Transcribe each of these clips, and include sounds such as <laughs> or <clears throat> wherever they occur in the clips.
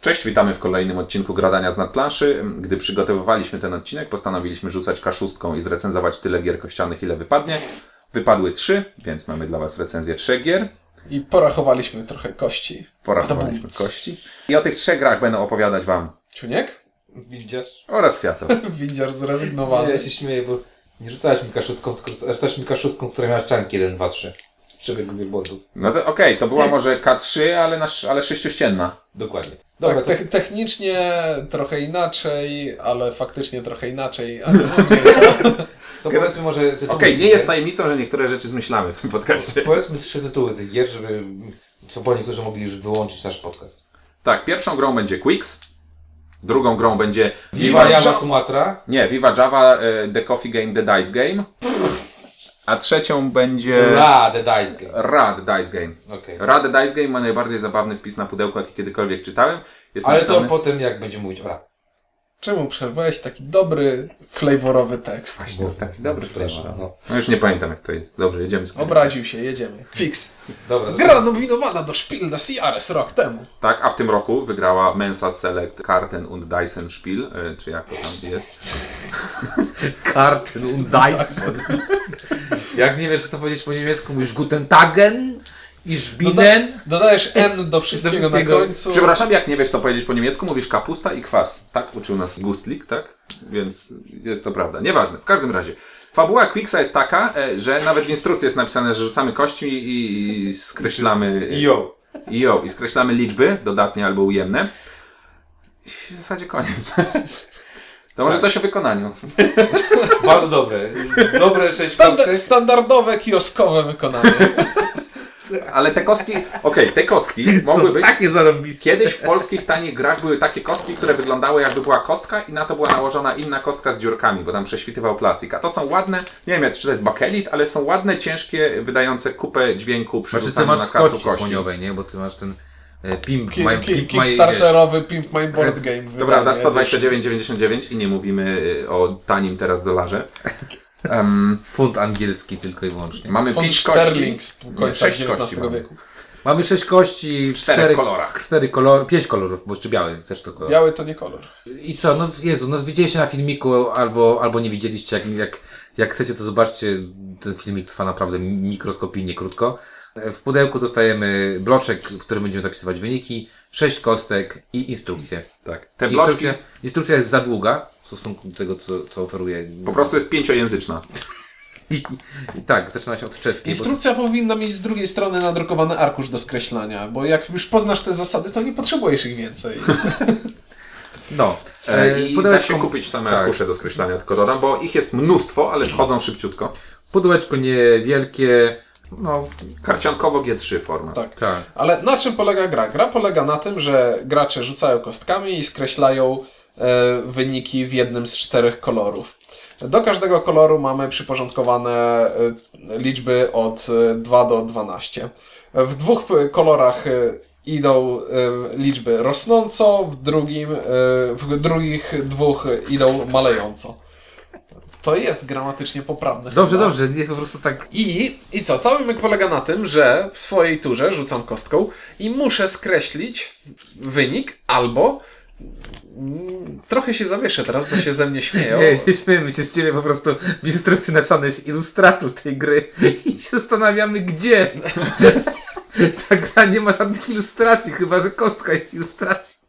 Cześć, witamy w kolejnym odcinku Gradania z nadplanszy. Gdy przygotowywaliśmy ten odcinek, postanowiliśmy rzucać kaszustką i zrecenzować tyle gier kościanych, ile wypadnie. Wypadły trzy, więc mamy dla Was recenzję trzech gier. I porachowaliśmy trochę kości. Porachowaliśmy kości. I o tych trzech grach będę opowiadać Wam Ciuniek? Widzisz? oraz Kwiato. <laughs> Windziarz zrezygnowany. Ja się śmieję, bo nie rzucałeś mi kaszustką, tylko rzucałeś mi kaszustką, która miała ścianki 1, 2, 3. Przebiegu wielbłądów. No to okej, to była może K3, ale, nasz, ale sześciościenna. Dokładnie. Dobra, tak, te- technicznie trochę inaczej, ale faktycznie trochę inaczej. Ale <laughs> To powiedzmy może Okej, nie tych jest tajemnicą, że niektóre rzeczy zmyślamy w tym podcaście. Powiedzmy trzy tytuły tych gier, żeby co po niektórzy mogli już wyłączyć nasz podcast. Tak, pierwszą grą będzie Quicks, drugą grą będzie Viva Java Java- Sumatra. Nie, Viva Java, e, The Coffee Game, The Dice Game. A trzecią będzie Ra, The Dice Game. Ra, The Dice Game. Okej. Ra, The Dice Game ma najbardziej zabawny wpis na pudełku, jaki kiedykolwiek czytałem. Jest Ale to napisany... potem jak będziemy mówić o Ra. Czemu przerwałeś taki dobry, flavorowy tekst? Właśnie, taki dobry Przepraszam, flash. no. No już nie pamiętam jak to jest. Dobrze, jedziemy z Obraził się, jedziemy. Fix. Dobra, Gra nominowana do Spiel des Jahres rok temu. Tak, a w tym roku wygrała Mensa Select Karten und Dyson Spiel, e, czy jak to tam jest. <laughs> Karten und Dice. <laughs> Jak nie wiesz, co powiedzieć po niemiecku, mówisz Guten Tagen, ich binnen. Dodajesz N do wszystkiego, Do wszystkiego. na końcu. Przepraszam, jak nie wiesz co powiedzieć po niemiecku, mówisz kapusta i kwas. Tak uczył nas Gustlik, tak? Więc jest to prawda. Nieważne, w każdym razie. Fabuła Quicksa jest taka, e, że nawet w instrukcji jest napisane, że rzucamy kości i, i skreślamy... Yo. I jo, i skreślamy liczby, dodatnie albo ujemne. I w zasadzie koniec. <laughs> To może coś o wykonaniu. Bardzo dobre. Dobre 6 Standa- kostek. standardowe, kioskowe wykonanie. Ale te kostki, okej, te kostki mogły Są być... takie zarobiste. Kiedyś w polskich tanich grach były takie kostki, które wyglądały jakby była kostka i na to była nałożona inna kostka z dziurkami, bo tam prześwitywał plastik. A to są ładne, nie wiem czy to jest bakelit, ale są ładne, ciężkie, wydające kupę dźwięku przy Znaczy ty masz na kacu kości kości. słoniowej, nie? Bo ty masz ten e, pimp, Ki- my, ki- pimp my, Kickstarterowy Pimp My Board <laughs> Game. To prawda, wydanie 129,99 i nie mówimy y, o tanim teraz dolarze. Wiesz, funt angielski tylko i wyłącznie. mamy Font 5 kości. Sterling z Nie, końca sześć kości XIX mamy. wieku. Mamy sześć kości, W czterech cztery, kolorach. cztery kolor, pięć kolorów, bo jeszcze biały też to kolor. Biały to nie kolor. I co, no Jezu, no widzieliście na filmiku albo, albo nie widzieliście, jak, jak, jak chcecie to zobaczcie, ten filmik trwa naprawdę mikroskopijnie krótko. W pudełku dostajemy bloczek, w którym będziemy zapisywać wyniki, sześć kostek i instrukcję. Tak. Te bloczki Instrukcja, instrukcja jest za długa stosunku do tego, co, co oferuje. po prostu jest pięciojęzyczna. I, I tak, zaczyna się od czeskiej. Bo, Instrukcja powinna mieć z drugiej strony nadrukowany arkusz do skreślania, bo jak już poznasz te zasady, to nie potrzebujesz ich więcej. <laughs> no. E, I da się kupić same tak. arkusze do skreślania, tylko dodam, bo ich jest mnóstwo, ale schodzą szybciutko. Pudełeczko niewielkie. No, Karciankowo G3 forma. Tak. tak. Ale na czym polega gra? Gra polega na tym, że gracze rzucają kostkami i skreślają e, wyniki w jednym z czterech kolorów. Do każdego koloru mamy przyporządkowane e, liczby od e, 2 do 12. W dwóch e, kolorach e, idą e, liczby rosnąco, w, drugim, e, w drugich dwóch idą malejąco. To jest gramatycznie poprawne. Dobrze, chyba. dobrze, nie po prostu tak. I, I co? Cały myk polega na tym, że w swojej turze rzucam kostką i muszę skreślić wynik albo. Trochę się zawieszę teraz, bo się ze mnie śmieją. Nie, się śmiejemy się z ciebie po prostu w instrukcji napisane jest ilustrator tej gry i się zastanawiamy gdzie. <laughs> Ta gra nie ma żadnych ilustracji, chyba że kostka jest ilustracji.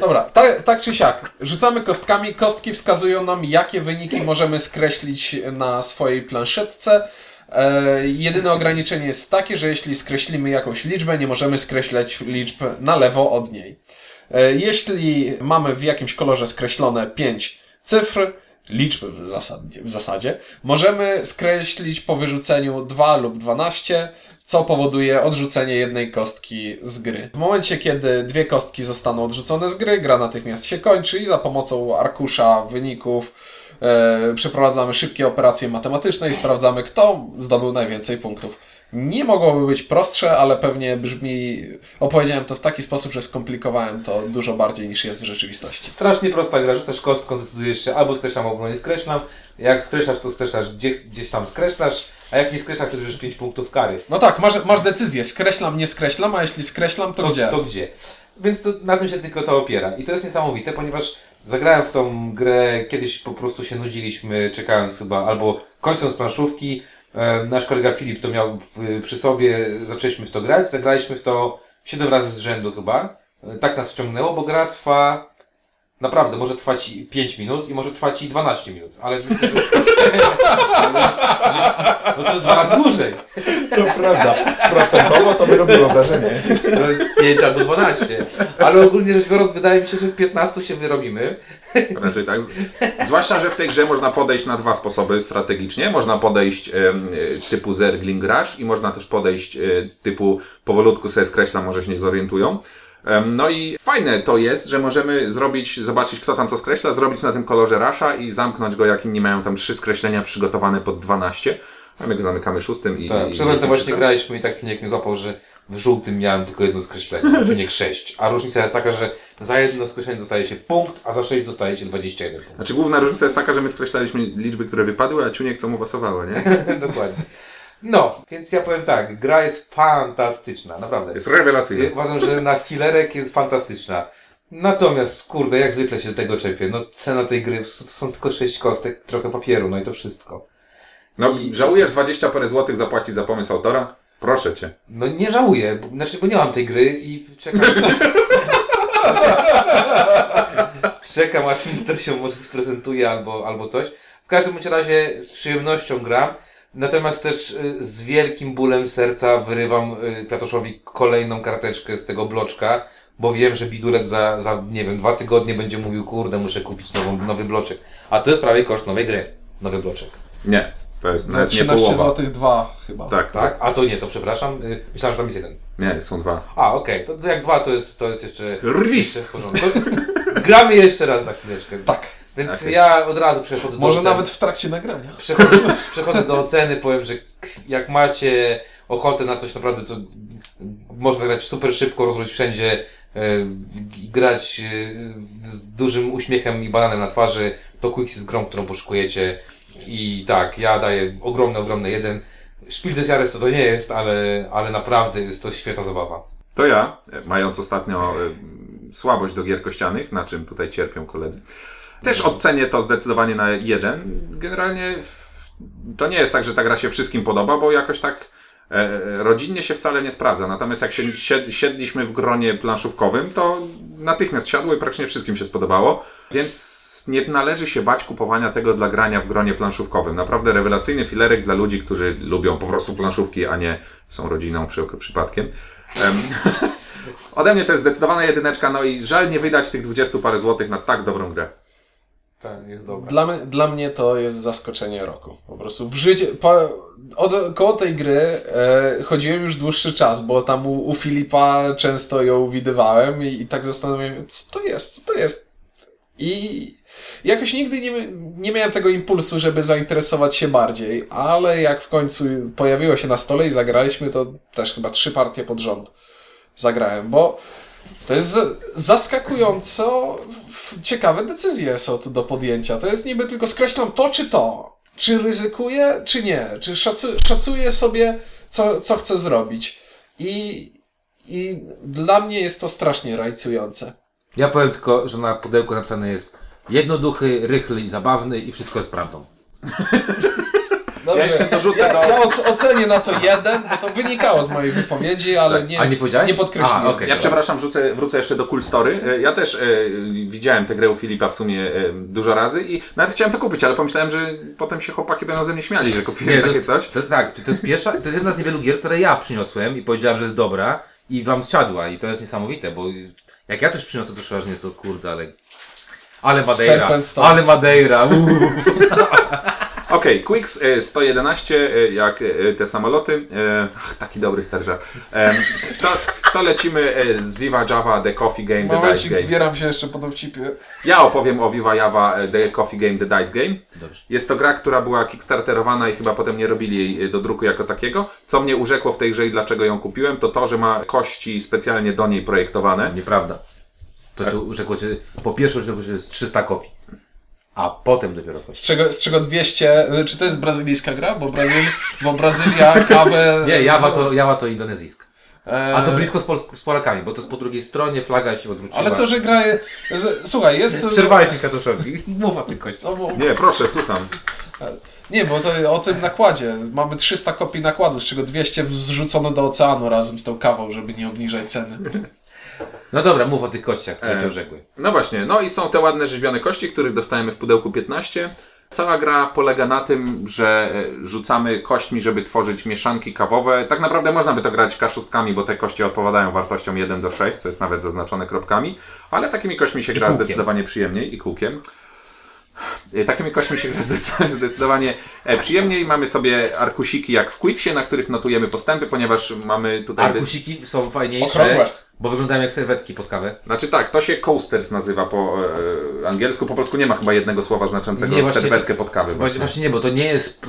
Dobra, tak, tak czy siak. Rzucamy kostkami. Kostki wskazują nam, jakie wyniki możemy skreślić na swojej planszetce. E, jedyne ograniczenie jest takie, że jeśli skreślimy jakąś liczbę, nie możemy skreślać liczb na lewo od niej. E, jeśli mamy w jakimś kolorze skreślone 5 cyfr, liczb w zasadzie, w zasadzie, możemy skreślić po wyrzuceniu 2 lub 12, co powoduje odrzucenie jednej kostki z gry. W momencie, kiedy dwie kostki zostaną odrzucone z gry, gra natychmiast się kończy i za pomocą arkusza wyników e, przeprowadzamy szybkie operacje matematyczne i sprawdzamy, kto zdobył najwięcej punktów. Nie mogłoby być prostsze, ale pewnie brzmi. Opowiedziałem to w taki sposób, że skomplikowałem to dużo bardziej niż jest w rzeczywistości. Strasznie prosta gra, rzucasz kostką, decydujesz się albo skreślam, albo nie skreślam. Jak skreślasz, to skreślasz gdzieś, gdzieś tam skreślasz, a jak nie skreślasz, to bierzesz 5 punktów kary. No tak, masz, masz decyzję, skreślam, nie skreślam, a jeśli skreślam, to, To gdzie? To gdzie? Więc to, na tym się tylko to opiera. I to jest niesamowite, ponieważ zagrałem w tą grę, kiedyś po prostu się nudziliśmy, czekając chyba, albo kończąc planszówki. E, nasz kolega Filip to miał w, przy sobie, zaczęliśmy w to grać, zagraliśmy w to 7 razy z rzędu chyba. E, tak nas wciągnęło, bo gra trwa naprawdę, może trwać i 5 minut i może trwać i 12 minut, ale myślę, że... <laughs> no to jest dwa razy dłużej. To prawda. Procentowo to by robiło wrażenie. To jest 5 albo 12. Ale ogólnie rzecz biorąc, wydaje mi się, że w 15 się wyrobimy. Raczej tak. Zwłaszcza, że w tej grze można podejść na dwa sposoby strategicznie. Można podejść e, typu Zergling Rush i można też podejść e, typu powolutku sobie skreślam, może się nie zorientują. No i fajne to jest, że możemy zrobić, zobaczyć kto tam co skreśla, zrobić na tym kolorze Rasha i zamknąć go, jak inni mają tam trzy skreślenia przygotowane pod 12. A my go zamykamy szóstym i... Tak, i przed właśnie graliśmy i tak Czuniek mnie złapał, że w żółtym miałem tylko jedno skreślenie, a Czuniek 6. A różnica jest taka, że za jedno skreślenie dostaje się punkt, a za 6 dostaje się 21 punktów. Znaczy główna różnica jest taka, że my skreślaliśmy liczby, które wypadły, a Ciuniek co mu pasowało, nie? <laughs> Dokładnie. No, więc ja powiem tak, gra jest fantastyczna, naprawdę. Jest rewelacyjne. Ja Uważam, że na filerek jest fantastyczna. Natomiast, kurde, jak zwykle się tego czepię. No, cena tej gry to są tylko 6 kostek, trochę papieru, no i to wszystko. No, żałujesz 20 parę złotych zapłacić za pomysł autora? Proszę cię. No nie żałuję, bo, znaczy, bo nie mam tej gry i czekam. <laughs> czekam aż mi to się może sprezentuje albo, albo coś. W każdym bądź razie z przyjemnością gram. Natomiast też y, z wielkim bólem serca wyrywam y, Kwiatoszowi kolejną karteczkę z tego bloczka, bo wiem, że Bidulek za, za, nie wiem, dwa tygodnie będzie mówił, kurde, muszę kupić nową, nowy bloczek. A to jest prawie koszt nowej gry. Nowy bloczek. Nie. To jest nawet nie 13 połowa. zł dwa chyba. Tak, Tak? A to nie, to przepraszam. Y, myślałem, że tam jest jeden. Nie, są dwa. A, okej, to, to jak dwa to jest, to jest jeszcze, Rwist. jeszcze w porządku. To <laughs> gramy jeszcze raz za chwileczkę. Tak. Więc Okej. ja od razu przechodzę do Może oceny. nawet w trakcie nagrania. Przechodzę, przechodzę do oceny, powiem, że jak macie ochotę na coś naprawdę, co można grać super szybko, rozłożyć wszędzie, e, grać e, z dużym uśmiechem i bananem na twarzy, to Quicks jest grą, którą poszukujecie. I tak, ja daję ogromny, ogromny jeden. Spiel des Jahres to to nie jest, ale, ale naprawdę jest to świetna zabawa. To ja, mając ostatnio e, słabość do gier kościanych, na czym tutaj cierpią koledzy, też ocenię to zdecydowanie na jeden. Generalnie to nie jest tak, że ta gra się wszystkim podoba, bo jakoś tak e, rodzinnie się wcale nie sprawdza. Natomiast jak się sied- siedliśmy w gronie planszówkowym, to natychmiast siadło i praktycznie wszystkim się spodobało, więc nie należy się bać kupowania tego dla grania w gronie planszówkowym. Naprawdę rewelacyjny filerek dla ludzi, którzy lubią po prostu planszówki, a nie są rodziną przy, przypadkiem. Em, <laughs> Ode mnie to jest zdecydowana jedyneczka, no i żal nie wydać tych 20 parę złotych na tak dobrą grę. Tak, jest dobra. Dla, dla mnie to jest zaskoczenie roku. Po prostu w życiu, po, od, koło tej gry e, chodziłem już dłuższy czas, bo tam u, u Filipa często ją widywałem i, i tak zastanawiałem co to jest, co to jest. I jakoś nigdy nie, nie miałem tego impulsu, żeby zainteresować się bardziej, ale jak w końcu pojawiło się na stole i zagraliśmy, to też chyba trzy partie pod rząd zagrałem, bo to jest zaskakująco ciekawe decyzje są tu do podjęcia. To jest niby tylko skreślam to czy to. Czy ryzykuję, czy nie. Czy szacu, szacuję sobie, co, co chcę zrobić. I, I dla mnie jest to strasznie rajcujące. Ja powiem tylko, że na pudełku napisane jest jednoduchy, rychły i zabawny i wszystko jest prawdą. <laughs> Dobrze. jeszcze dorzucę ja, do- ja oc- ocenię na to jeden, bo to wynikało z mojej wypowiedzi, ale nie, A nie powiedziałeś? nie podkreśliłem. A, okej. Ja przepraszam, wrzucę, wrócę jeszcze do Cool Story. E, Ja też e, widziałem tę grę u Filipa w sumie e, dużo razy i nawet chciałem to kupić, ale pomyślałem, że potem się chłopaki będą ze mnie śmiali, że kupiłem Nie, to takie jest, coś. To, tak, to jest pierwsza, to jest jedna z niewielu gier, które ja przyniosłem i powiedziałem, że jest dobra i wam zsiadła i to jest niesamowite, bo jak ja coś przyniosę, to przeważnie jest to kurde, ale... Ale Madeira, ale Madeira, uuu. <laughs> Okej, Quicks e, 111, e, jak e, te samoloty. E, ach, taki dobry stary żart. To, to lecimy e, z Viva Java The Coffee Game The Dice Game. zbieram się jeszcze po dowcipie. Ja opowiem o Viva Java e, The Coffee Game The Dice Game. Dobrze. Jest to gra, która była kickstarterowana i chyba potem nie robili jej e, do druku jako takiego. Co mnie urzekło w tej grze i dlaczego ją kupiłem, to to, że ma kości specjalnie do niej projektowane. Nieprawda. To ci rzekło, że po pierwsze rzekło, że jest 300 kopii, a potem dopiero Z kości. czego, z czego 200. Czy to jest brazylijska gra? Bo, Brazyl, bo Brazylia kawę. Nie, Java to, Java to indonezyjska. E, A to blisko z, Polsk- z Polakami, bo to jest po drugiej stronie, flaga się odwróciła. Ale to, że gra... Z, słuchaj, jest... Przerwałeś mi Katuszowi. Mów o tych kościach. No, bo, Nie, proszę, słucham. nie, bo to o tym nakładzie. Mamy 300 kopii nakładu, z czego 200 zrzucono do oceanu razem z tą kawą, żeby nie obniżać ceny. No dobra, mów o tych kościach, które E, cię orzekły. No właśnie, no i są te ładne rzeźbione kości, których dostajemy w pudełku 15. Cała gra polega na tym, że e, rzucamy kośćmi, żeby tworzyć mieszanki kawowe. Tak naprawdę można by to grać kaszustkami, bo te kości odpowiadają wartością 1 do 6, co jest nawet zaznaczone kropkami, ale takimi kośćmi się gra kółkiem. zdecydowanie przyjemniej i kółkiem. E, Takimi kośćmi się gra <laughs> zdecy- zdecydowanie przyjemniej. Mamy sobie arkusiki jak w Quicksie, na których notujemy postępy, ponieważ mamy tutaj... Arkusiki są fajniejsze, Okrągłe. Bo wyglądają jak serwetki pod kawę. Znaczy tak, to się coasters nazywa po e, angielsku, po polsku nie ma chyba jednego słowa znaczącego Nie, właśnie serwetkę to- pod kawę. Właśnie, właśnie nie, bo to nie jest,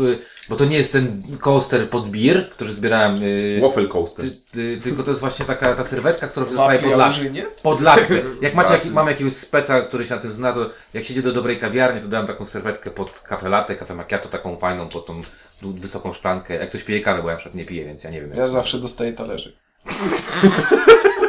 bo to nie jest ten coaster pod beer, który zbierałem, y, Waffle coaster. ty, ty, tylko to jest właśnie taka ta serwetka, która zostaje pod, la, Ałużynie? pod latte. <laughs> Jak macie, jak, Wafli. mamy jakiegoś speca, który się na tym zna, to jak się idzie do dobrej kawiarni, to dałem taką serwetkę pod kafe latte, kafe macchiato, taką fajną, pod tą wysoką szklankę. Jak ktoś pije kawę, bo ja na przykład nie piję, więc ja nie wiem. Ja zawsze dostaję talerzyk. <laughs>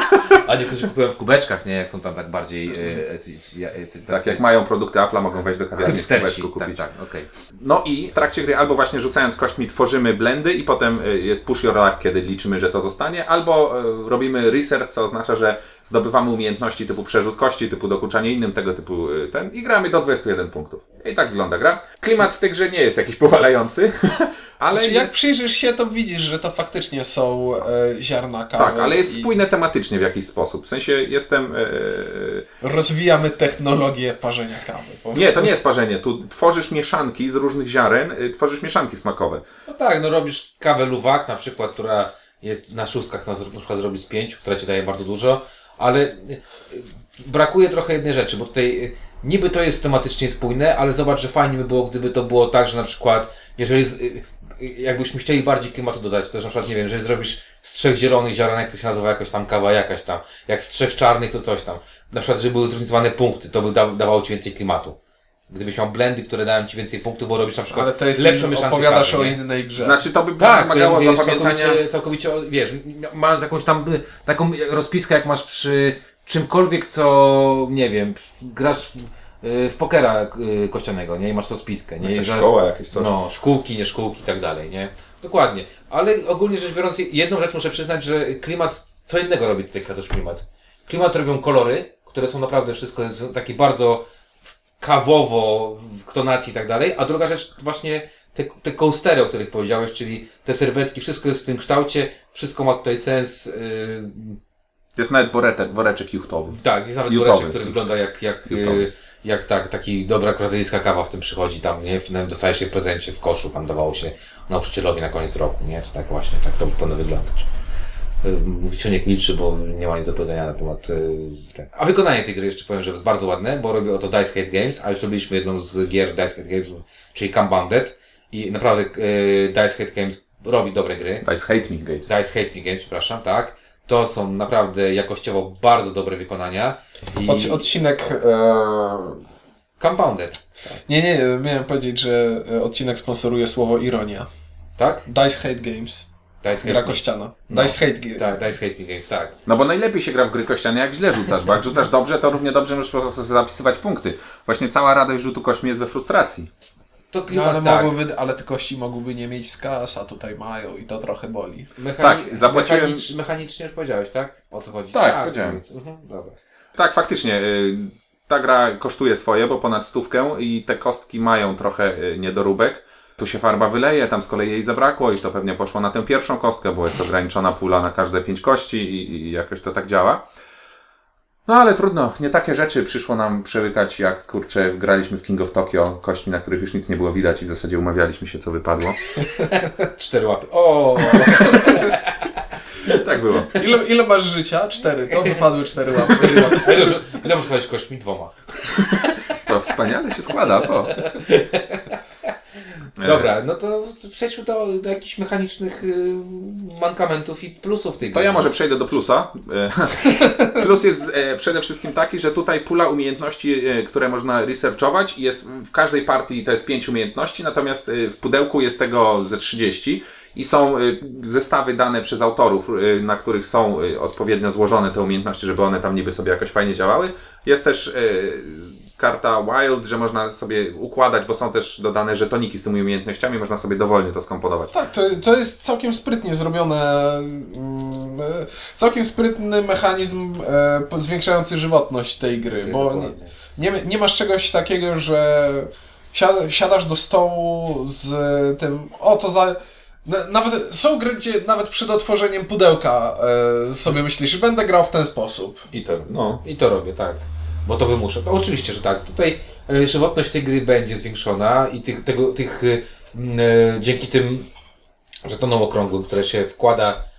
A niektórzy kupują w kubeczkach, nie? Jak są tam tak bardziej... Y, y, y, Tak, jak mają produkty Apple'a, mogą wejść do kawiarni w kubeczku Tak, kupić. tak, okej. No i w trakcie gry albo właśnie rzucając kośćmi tworzymy blendy i potem jest push your luck, kiedy liczymy, że to zostanie, albo robimy research, co oznacza, że zdobywamy umiejętności typu przerzut kości, typu dokuczanie innym, tego typu ten i gramy do 21 punktów. I tak wygląda gra. Klimat w tej grze nie jest jakiś powalający, <laughs> ale Znaczy, jak jest... przyjrzysz się, to widzisz, że to faktycznie są e, ziarna kawy. Tak, ale jest i spójne tematycznie w jakiś sposób. W sensie jestem... e, Rozwijamy technologię parzenia kawy. Nie, to nie jest parzenie. Tu tworzysz mieszanki z różnych ziaren, y, tworzysz mieszanki smakowe. No tak, no robisz kawę luwak na przykład, która jest na szóstkach, na przykład zrobić z pięciu, która ci daje bardzo dużo, ale y, y, brakuje trochę jednej rzeczy, bo tutaj niby to jest tematycznie spójne, ale zobacz, że fajnie by było, gdyby to było tak, że na przykład, jeżeli z- jakbyśmy chcieli bardziej klimatu dodać, to też na przykład, nie wiem, że zrobisz z trzech zielonych ziarenek, to się nazywa jakoś tam kawa jakaś tam, jak z trzech czarnych, to coś tam. Na przykład, żeby były zróżnicowane punkty, to by da, dawało ci więcej klimatu. Gdybyś miał blendy, które dają ci więcej punktów, bo robisz na przykład Ale to jest lepszą mieszankę opowiadasz kawy, o nie? innej grze. Znaczy to by Tak, wymagało to jest zapamiętania... całkowicie, całkowicie, wiesz, mając jakąś tam y, taką rozpiskę, jak masz przy czymkolwiek, co nie wiem, grasz y, w pokera y, kościanego, nie? I masz rozpiskę, nie? Jakaś Że- szkoła, jakieś coś. no, szkółki, nie szkółki i tak dalej, nie? Dokładnie. Ale ogólnie rzecz biorąc, jedną rzecz muszę przyznać, że klimat, co innego robi tutaj Katosz klimat. Klimat robią kolory, które są naprawdę wszystko jest takie bardzo kawowo, w tonacji i tak dalej, a druga rzecz właśnie te, te coastery, o których powiedziałeś, czyli te serwetki, wszystko jest w tym kształcie, wszystko ma tutaj sens, yy, Jest nawet woreczek, woreczek juchtowy. tak, jest nawet woreczek, który wygląda jak, jak, Jutowy. Jak tak, taki dobra brazylijska kawa w tym przychodzi tam, nie? Dostajesz je w prezencie w koszu, tam dawało się nauczycielowi na koniec roku, nie? To tak właśnie, tak to powinno wyglądać. Y, Ciuniek milczy, bo nie ma nic do powiedzenia na temat y, ten. A wykonanie tej gry jeszcze powiem, że jest bardzo ładne, bo robi oto Dice Hate Games, a już robiliśmy jedną z gier Dice Hate Games, czyli Compounded i naprawdę y, Dice Hate Games robi dobre gry. Dice Hate Me Games. Dice Hate Me Games, przepraszam, tak. To są naprawdę jakościowo bardzo dobre wykonania. I Od, odcinek. E... Compounded, Nie, nie, miałem powiedzieć, że e, odcinek sponsoruje słowo ironia. tak? Dice Hate Games. Dice Hate Gra kościana. No. Dice Hate Games. Tak, Dice Hate Me Games, tak. No bo najlepiej się gra w gry kościane, jak źle rzucasz, bo jak rzucasz dobrze, to równie dobrze możesz po prostu zapisywać punkty. Właśnie cała radość rzutu kośmi jest we frustracji. To No, klimat, ale, tak. mogłyby, ale te kości mogłyby nie mieć skas, a tutaj mają i to trochę boli. Mechani- Tak, zapłaciłem- mechanicz- mechanicznie już powiedziałeś, tak? O co chodzi? Tak, powiedziałem. powiedz. Mhm, dobra. Tak, faktycznie. y, Ta gra kosztuje swoje, bo ponad stówkę i te kostki mają trochę y, niedoróbek. Tu się farba wyleje, tam z kolei jej zabrakło i to pewnie poszło na tę pierwszą kostkę, bo jest ograniczona pula na każde pięć kości i, i jakoś to tak działa. No ale trudno, nie takie rzeczy przyszło nam przewykać, jak kurczę, graliśmy w King of Tokyo, kości, na których już nic nie było widać i w zasadzie umawialiśmy się, co wypadło. <laughs> Cztery łapy. O, <laughs> tak było. Ile, ile masz życia? Cztery. To <laughs> wypadły cztery łapy. A ile, ile kośćmi? Dwoma. To wspaniale się składa, po. Dobra, no to przejdźmy do, do jakichś mechanicznych y, mankamentów i plusów tej To gry. ja może przejdę do plusa. E, <laughs> Plus jest e, przede wszystkim taki, że tutaj pula umiejętności, e, które można researchować jest w każdej partii to jest 5 umiejętności, natomiast e, w pudełku jest tego ze 30 i są zestawy dane przez autorów, na których są odpowiednio złożone te umiejętności, żeby one tam niby sobie jakoś fajnie działały. Jest też karta Wild, że można sobie układać, bo są też dodane żetoniki z tymi umiejętnościami, można sobie dowolnie to skomponować. Tak, to, to jest całkiem sprytnie zrobione. mm, Całkiem sprytny mechanizm e, zwiększający żywotność tej gry, bo nie, nie, nie masz czegoś takiego, że siad- siadasz do stołu z tym. O, to za. na- Nawet są gry, gdzie nawet przed otworzeniem pudełka e, sobie myślisz, będę grał w ten sposób. I to, no. I to robię, tak. Bo to wymuszę. No, oczywiście, że tak. Tutaj e, żywotność tej gry będzie zwiększona i tych, tego, tych e, e, dzięki tym żetonom okrągłym, które się wkłada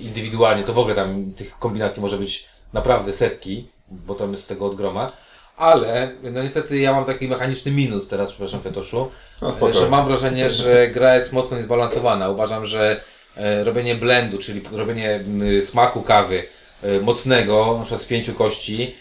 indywidualnie, to w ogóle tam tych kombinacji może być naprawdę setki, bo tam jest z tego od groma. Ale no niestety ja mam taki mechaniczny minus teraz, przepraszam Piotoszu, No, że mam wrażenie, że gra jest mocno niezbalansowana. Uważam, że robienie blendu, czyli robienie smaku kawy mocnego, na przykład z pięciu kości,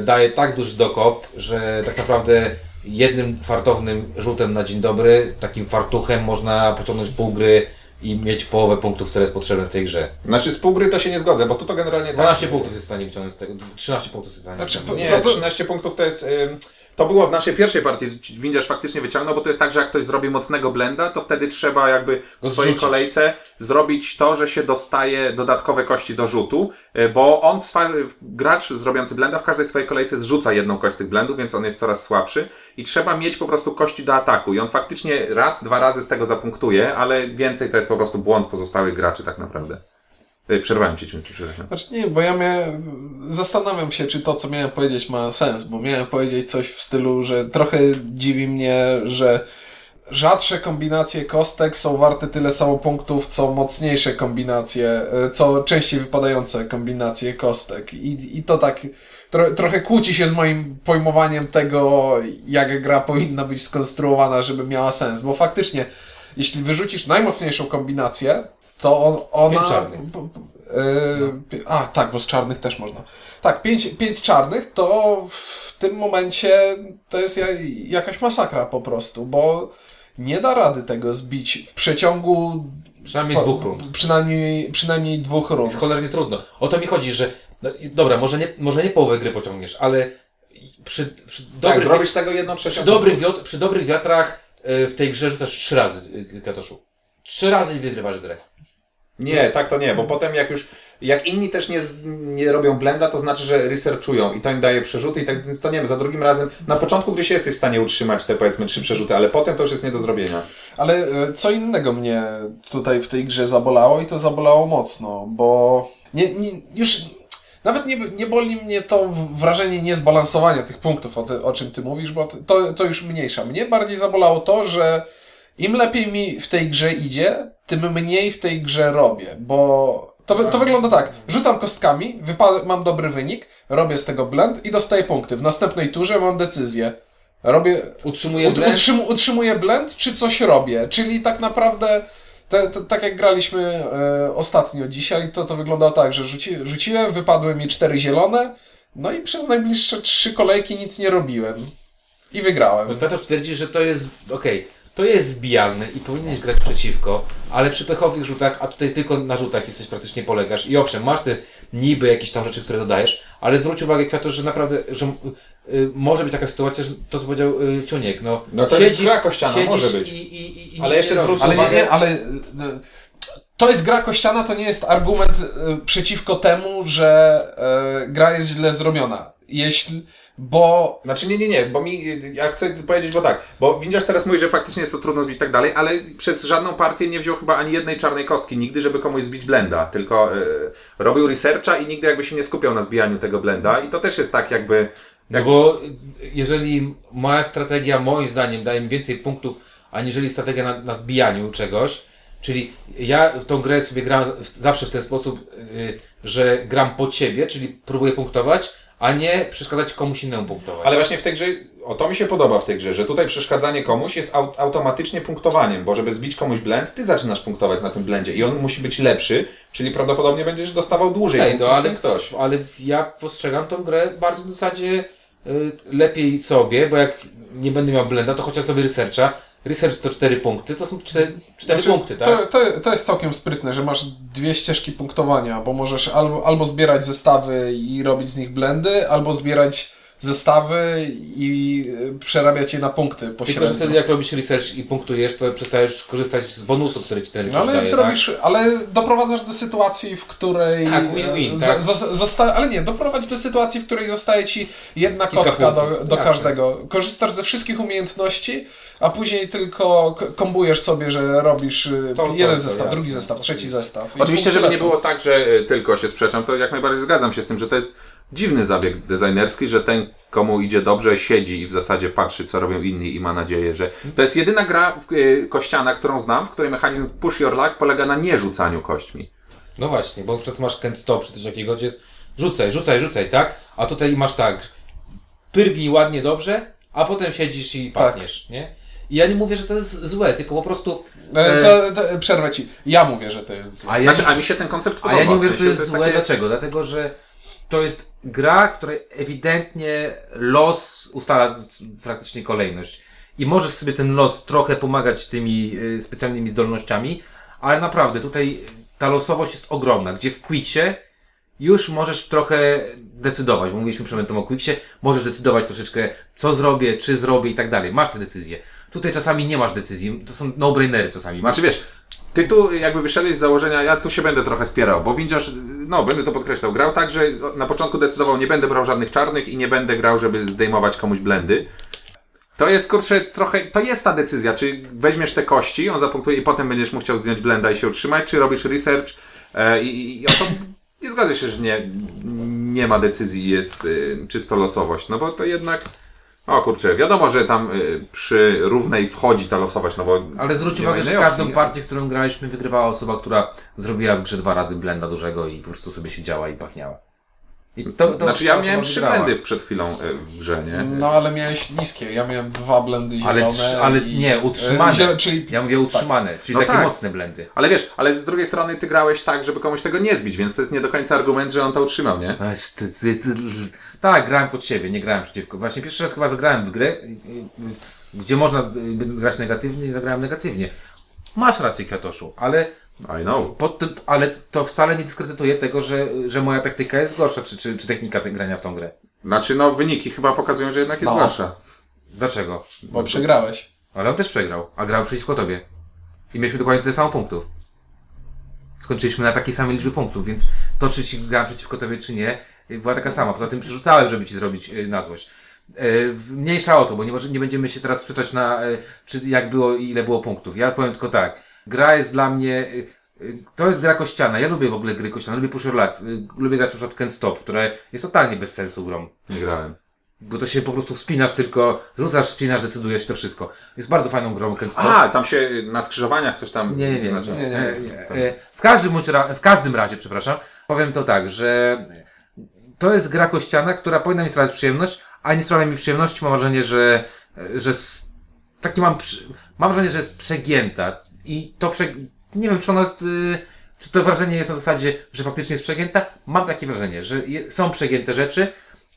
daje tak duży dokop, że tak naprawdę jednym fartownym rzutem na dzień dobry, takim fartuchem można pociągnąć pół gry i mieć połowę punktów, które jest potrzebne w tej grze. Znaczy z pół gry to się nie zgodzę, bo tu to generalnie tak. 12 punktów jest w stanie wyciągnąć z tego, 13 punktów jest w stanie Znaczy, wyciągnąć. Nie, To- to- 13 punktów to jest. ym, To było w naszej pierwszej partii, Windziarz faktycznie wyciągnął, bo to jest tak, że jak ktoś zrobi mocnego blenda, to wtedy trzeba jakby w swojej zrzucić. kolejce zrobić to, że się dostaje dodatkowe kości do rzutu, y, bo on, w swa- gracz zrobiący blenda w każdej swojej kolejce zrzuca jedną kość z tych blendów, więc on jest coraz słabszy i trzeba mieć po prostu kości do ataku i on faktycznie raz, dwa razy z tego zapunktuje, ale więcej to jest po prostu błąd pozostałych graczy tak naprawdę. Przerwałem ci, Ciunki, przepraszam. Znaczy nie, bo ja miałem, zastanawiam się, czy to, co miałem powiedzieć, ma sens, bo miałem powiedzieć coś w stylu, że trochę dziwi mnie, że rzadsze kombinacje kostek są warte tyle samo punktów, co mocniejsze kombinacje, e, co częściej wypadające kombinacje kostek. I, i to tak tro, trochę kłóci się z moim pojmowaniem tego, jak gra powinna być skonstruowana, żeby miała sens, bo faktycznie, jeśli wyrzucisz najmocniejszą kombinację, to on, ona... Pięć czarnych. pi- A, tak, bo z czarnych też można. Tak, pięć, pięć czarnych to w tym momencie to jest ja, jakaś masakra po prostu, bo nie da rady tego zbić w przeciągu Przynajmniej po- dwóch rund. Przynajmniej, przynajmniej dwóch rund. Jest cholernie trudno. O to mi chodzi, że no, dobra, może nie, może nie połowę gry pociągniesz, ale przy, przy, Tak, dobrych, tego jedną trzecią. przy, dobrych wiot, przy dobrych wiatrach y, w tej grze rzucasz trzy razy, y, Katoszu. Trzy razy i wygrywasz grę. Nie, tak to nie, bo potem jak już, jak inni też nie, nie robią blenda, to znaczy, że researchują i to im daje przerzuty i tak, więc to nie wiem, za drugim razem, na początku się jesteś w stanie utrzymać te powiedzmy trzy przerzuty, ale potem to już jest nie do zrobienia. Ale e, co innego mnie tutaj w tej grze zabolało i to zabolało mocno, bo nie, nie, już nawet nie, nie boli mnie to wrażenie niezbalansowania tych punktów, o, ty, o czym ty mówisz, bo to, to już mniejsza. Mnie bardziej zabolało to, że im lepiej mi w tej grze idzie, tym mniej w tej grze robię, bo to, to wygląda tak. Rzucam kostkami, mam dobry wynik, robię z tego blend i dostaję punkty. W następnej turze mam decyzję. Robię, Utrzymuję Ut, blend. utrzym, utrzymuję blend, czy coś robię? Czyli tak naprawdę, te, te, tak jak graliśmy e, ostatnio dzisiaj, to to wyglądało tak, że rzuci, rzuciłem, wypadły mi cztery zielone, no i przez najbliższe trzy kolejki nic nie robiłem. I wygrałem. Piotr twierdzi, że to jest, okej, to jest zbijalne i powinieneś grać przeciwko, ale przy pechowych rzutach, a tutaj tylko na rzutach jesteś praktycznie polegasz i owszem, masz te niby jakieś tam rzeczy, które dodajesz, ale zwróć uwagę Kwiato, że naprawdę, że y, y, może być taka sytuacja, że to co powiedział y, Ciuniek, no, No to jest gra kościana, siedzisz może być. I, i, i, i Ale jeszcze nie zwróć Ale nie, uwagę- nie, ale e, to jest gra kościana, to nie jest argument e, przeciwko temu, że gra jest źle zrobiona. Jeśli, bo Znaczy nie, nie, nie, bo mi, ja chcę powiedzieć, bo tak, bo Windziarz teraz mówi, że faktycznie jest to trudno zbić i tak dalej, ale przez żadną partię nie wziął chyba ani jednej czarnej kostki nigdy, żeby komuś zbić blenda, tylko e, robił researcha i nigdy jakby się nie skupiał na zbijaniu tego blenda i to też jest tak jakby, No bo jeżeli moja strategia moim zdaniem daje mi więcej punktów, aniżeli strategia na, na zbijaniu czegoś, czyli ja w tą grę sobie gram zawsze w ten sposób, y, że gram po ciebie, czyli próbuję punktować, a nie przeszkadzać komuś innemu punktować. ale właśnie w tej grze, o to mi się podoba w tej grze, że tutaj przeszkadzanie komuś jest aut automatycznie punktowaniem, bo żeby zbić komuś blend, ty zaczynasz punktować na tym blendzie i on musi być lepszy, czyli prawdopodobnie będziesz dostawał dłużej Ej, punktów no, ale, ktoś. ale ja postrzegam tą grę bardzo w zasadzie y, lepiej sobie, bo jak nie będę miał blenda, to chociaż sobie researcha, research to 4 punkty, to są 4, 4 Znaczy, punkty, tak? to, to, to jest całkiem sprytne, że masz dwie ścieżki punktowania, bo możesz albo, albo zbierać zestawy i robić z nich blendy, albo zbierać zestawy i y, przerabiać je na punkty Tylko, że wtedy jak robisz research i punktujesz, to przestajesz korzystać z bonusu, który ci ten No research ale jak daje, zrobisz, ale doprowadzasz do sytuacji, w której. Tak, win-win, za- tak. Zosta- ale nie, doprowadź do sytuacji, w której zostaje ci jedna Kilka kostka do, punktów, do jasne. każdego. Korzystasz ze wszystkich umiejętności, a później tylko kombujesz sobie, że robisz y, To- jeden to zestaw, jasne. drugi zestaw, trzeci zestaw. Oczywiście, żeby nie było tak, że e, tylko się sprzeczam, to jak najbardziej zgadzam się z tym, że to jest dziwny zabieg designerski, że ten, komu idzie dobrze, siedzi i w zasadzie patrzy, co robią inni i ma nadzieję, że... To jest jedyna gra w- e, kościana, którą znam, w której mechanizm push your luck polega na nierzucaniu kośćmi. No właśnie, bo przed masz ten stop czy coś takiego, gdzie jest rzucaj, rzucaj, rzucaj, tak? A tutaj masz tak, pyrgnij ładnie, dobrze, a potem siedzisz i Tak. pachniesz, nie? I ja nie mówię, że to jest złe, tylko po prostu E, to, to, przerwę ci. Ja mówię, że to jest złe. A ja, Znaczy, a mi się ten koncept a podoba. ja nie mówię, w że to sensie, jest złe. takie- Dlaczego? Dlatego, że to jest gra, której ewidentnie los ustala praktycznie kolejność. I możesz sobie ten los trochę pomagać tymi y, specjalnymi zdolnościami, ale naprawdę tutaj ta losowość jest ogromna, gdzie w Quicksie już możesz trochę decydować, mówiliśmy przedmiotem o Quicksie, możesz decydować troszeczkę, co zrobię, czy zrobię i tak dalej. Masz te decyzje. Tutaj czasami nie masz decyzji, to są no-brainery czasami. Znaczy wiesz, ty tu jakby wyszedłeś z założenia, ja tu się będę trochę spierał, bo Windziarz, no będę to podkreślał, grał tak, że na początku decydował, nie będę brał żadnych czarnych i nie będę grał, żeby zdejmować komuś blendy. To jest, kurczę, trochę, to jest ta decyzja, czy weźmiesz te kości, on zapunktuje i potem będziesz mu chciał zdjąć blenda i się utrzymać, czy robisz research e, i, i o to nie zgodzę się, że nie, nie ma decyzji, jest y, czysto losowość, no bo to jednak, o kurczę, wiadomo, że tam y, przy równej wchodzi ta losowość, no bo Ale zwróć nie ma uwagę, że innej każdą opcji. partię, którą graliśmy, wygrywała osoba, która zrobiła w grze dwa razy blenda dużego i po prostu sobie siedziała i pachniała. I to, to Znaczy ja miałem trzy blendy przed chwilą e, w grze, nie? No ale miałeś niskie, ja miałem dwa blendy zielone. Ale, trzy, ale i, nie, utrzymane. e, zielo- czyli Ja mówię utrzymane, czyli No takie tak. mocne blendy. Ale wiesz, ale z drugiej strony ty grałeś tak, żeby komuś tego nie zbić, więc to jest nie do końca argument, że on to utrzymał, nie? Tak, grałem pod siebie, nie grałem przeciwko. Właśnie pierwszy raz chyba zagrałem w grę, gdzie można y, grać negatywnie i zagrałem negatywnie. Masz rację, Kwiatoszu, ale, I know. pod, tym- ale to wcale nie dyskredytuje tego, że, że moja taktyka jest gorsza, czy, czy, czy technika te- grania w tą grę. Znaczy, no wyniki chyba pokazują, że jednak jest No. gorsza. Dlaczego? Bo przegrałeś. Ale on też przegrał, a grał przeciwko tobie. I mieliśmy dokładnie tyle samo punktów. Skończyliśmy na takiej samej liczbie punktów, więc to, czy ci grałem przeciwko tobie, czy nie, była taka sama. Poza tym przerzucałem, żeby ci zrobić y, na złość. Y, Mniejsza o to, bo nie, może, nie będziemy się teraz sprzeczać na, y, czy jak było i ile było punktów. Ja powiem tylko tak. Gra jest dla mnie, y, y, to jest gra kościana. Ja lubię w ogóle gry kościane, lubię Push Your Luck, y, lubię grać na przykład Ken Stop, które jest totalnie bez sensu grą. Nie grałem. Bo to się po prostu wspinasz tylko, rzucasz, wspinasz, decydujesz to wszystko. Jest bardzo fajną grą Ken Stop. A, tam się na skrzyżowaniach coś tam... Nie, nie, nie. znaczy- Nie, nie. E, nie. E, W każdym, w każdym razie, przepraszam, powiem to tak, że to jest gra kościana, która powinna mi sprawiać przyjemność, a nie sprawia mi przyjemności. Mam wrażenie, że, że taki mam, mam wrażenie, że jest przegięta i to prze, nie wiem, czy ono jest, y, czy to wrażenie jest na zasadzie, że faktycznie jest przegięta. Mam takie wrażenie, że je, są przegięte rzeczy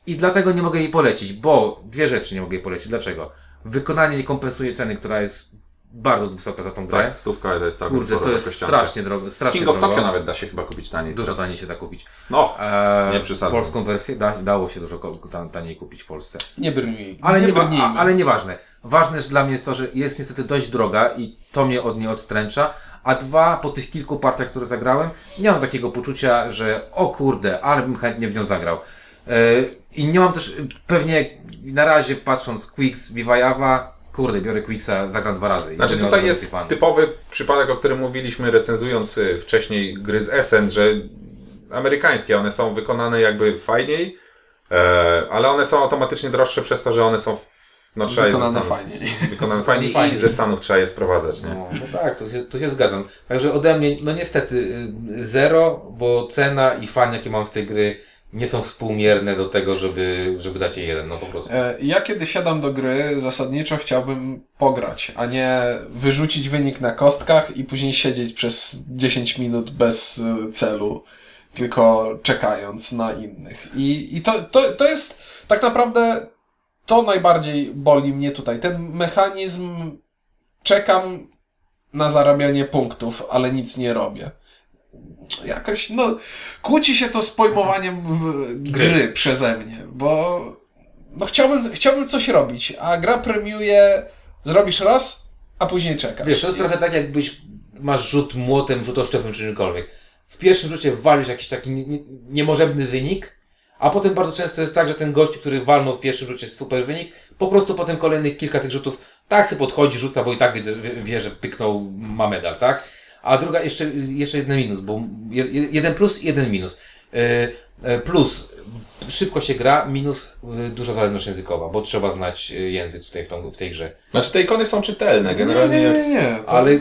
i dlatego nie mogę jej polecić, bo dwie rzeczy nie mogę jej polecić. Dlaczego? Wykonanie nie kompensuje ceny, która jest bardzo wysoka za tą grę. Tak, stówka to jest całkiem Kurde, to jest strasznie drogo. Strasznie King of drogo. Tokyo nawet da się chyba kupić taniej. Dużo teraz. taniej się da kupić. No, Eee, Nie przesadzam. Polską wersję da, dało się dużo taniej kupić w Polsce. Nie brnij. Ale, nie, brnijmy. a, ale nieważne. Ważne że dla mnie jest to, że jest niestety dość droga i to mnie od niej odstręcza. A dwa, po tych kilku partiach, które zagrałem, nie mam takiego poczucia, że o kurde, ale bym chętnie w nią zagrał. Eee, I nie mam też, pewnie na razie patrząc Quicks, Viva Java, kurde, biorę Quicksa, zagram dwa razy. i Znaczy tutaj jest typowy przypadek, o którym mówiliśmy recenzując y, wcześniej gry z Essen, że amerykańskie, one są wykonane jakby fajniej, e, ale one są automatycznie droższe przez to, że one są w- no, trzeba je ze Wykonane Stanów, fajniej. <laughs> Wykonane fajniej i Fajniej. ze Stanów trzeba je sprowadzać, nie? No, no tak, to się, to się zgadzam. Także ode mnie, no niestety, y, zero, bo cena i fan, jakie mam z tej gry, nie są współmierne do tego, żeby, żeby dać jej jeden, no po prostu. E, Ja kiedy siadam do gry, zasadniczo chciałbym pograć, a nie wyrzucić wynik na kostkach i później siedzieć przez 10 minut bez e, celu, tylko czekając na innych. I, i to, to, to jest tak naprawdę to najbardziej boli mnie tutaj. Ten mechanizm czekam na zarabianie punktów, ale nic nie robię. Jakoś, no, kłóci się to z pojmowaniem w- gry, przeze mnie, bo no chciałbym, chciałbym coś robić, a gra premiuje, zrobisz raz, a później czekasz. Wiesz, to jest trochę tak, jakbyś masz rzut młotem, rzut oszczepem czy czymkolwiek. W pierwszym rzucie walisz jakiś taki nie, nie, niemożebny wynik, a potem bardzo często jest tak, że ten gość, który walnął w pierwszym rzucie super wynik, po prostu potem kolejnych kilka tych rzutów tak sobie podchodzi, rzuca, bo i tak wie, wie- wie że pyknął, ma medal, tak? A druga, jeszcze, jeszcze jeden minus, bo je- je- jeden plus i jeden minus. E, e, Plus, szybko się gra, minus, e, duża zależność językowa, bo trzeba znać język tutaj w, tą, w tej grze. Znaczy te ikony są czytelne, Nie, generalnie nie, jak... nie, nie. To... Ale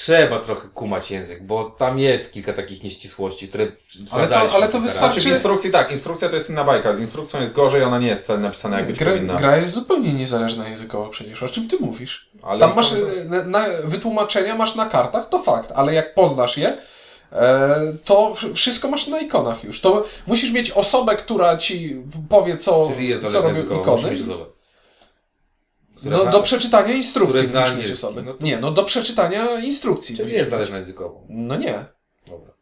trzeba trochę kumać język, bo tam jest kilka takich nieścisłości, które Ale to- ale to wystarczy-. Znaczy w instrukcji tak, instrukcja to jest inna bajka, z instrukcją jest gorzej, ona nie jest wcale napisana jak być Gra, powinna. gra jest zupełnie niezależna językowo przecież. O czym ty mówisz? Ale Tam masz e, na, na, wytłumaczenia masz na kartach, to fakt, ale jak poznasz je, e, to wsz- wszystko masz na ikonach już. To musisz mieć osobę, która ci powie, co, Czyli jest co robią ikony. musisz mieć osobę. Która No, do przeczytania instrukcji musisz mieć osobę. No to- Nie, no do przeczytania instrukcji. Czyli musisz jest zależna językowo. No nie. Dobra.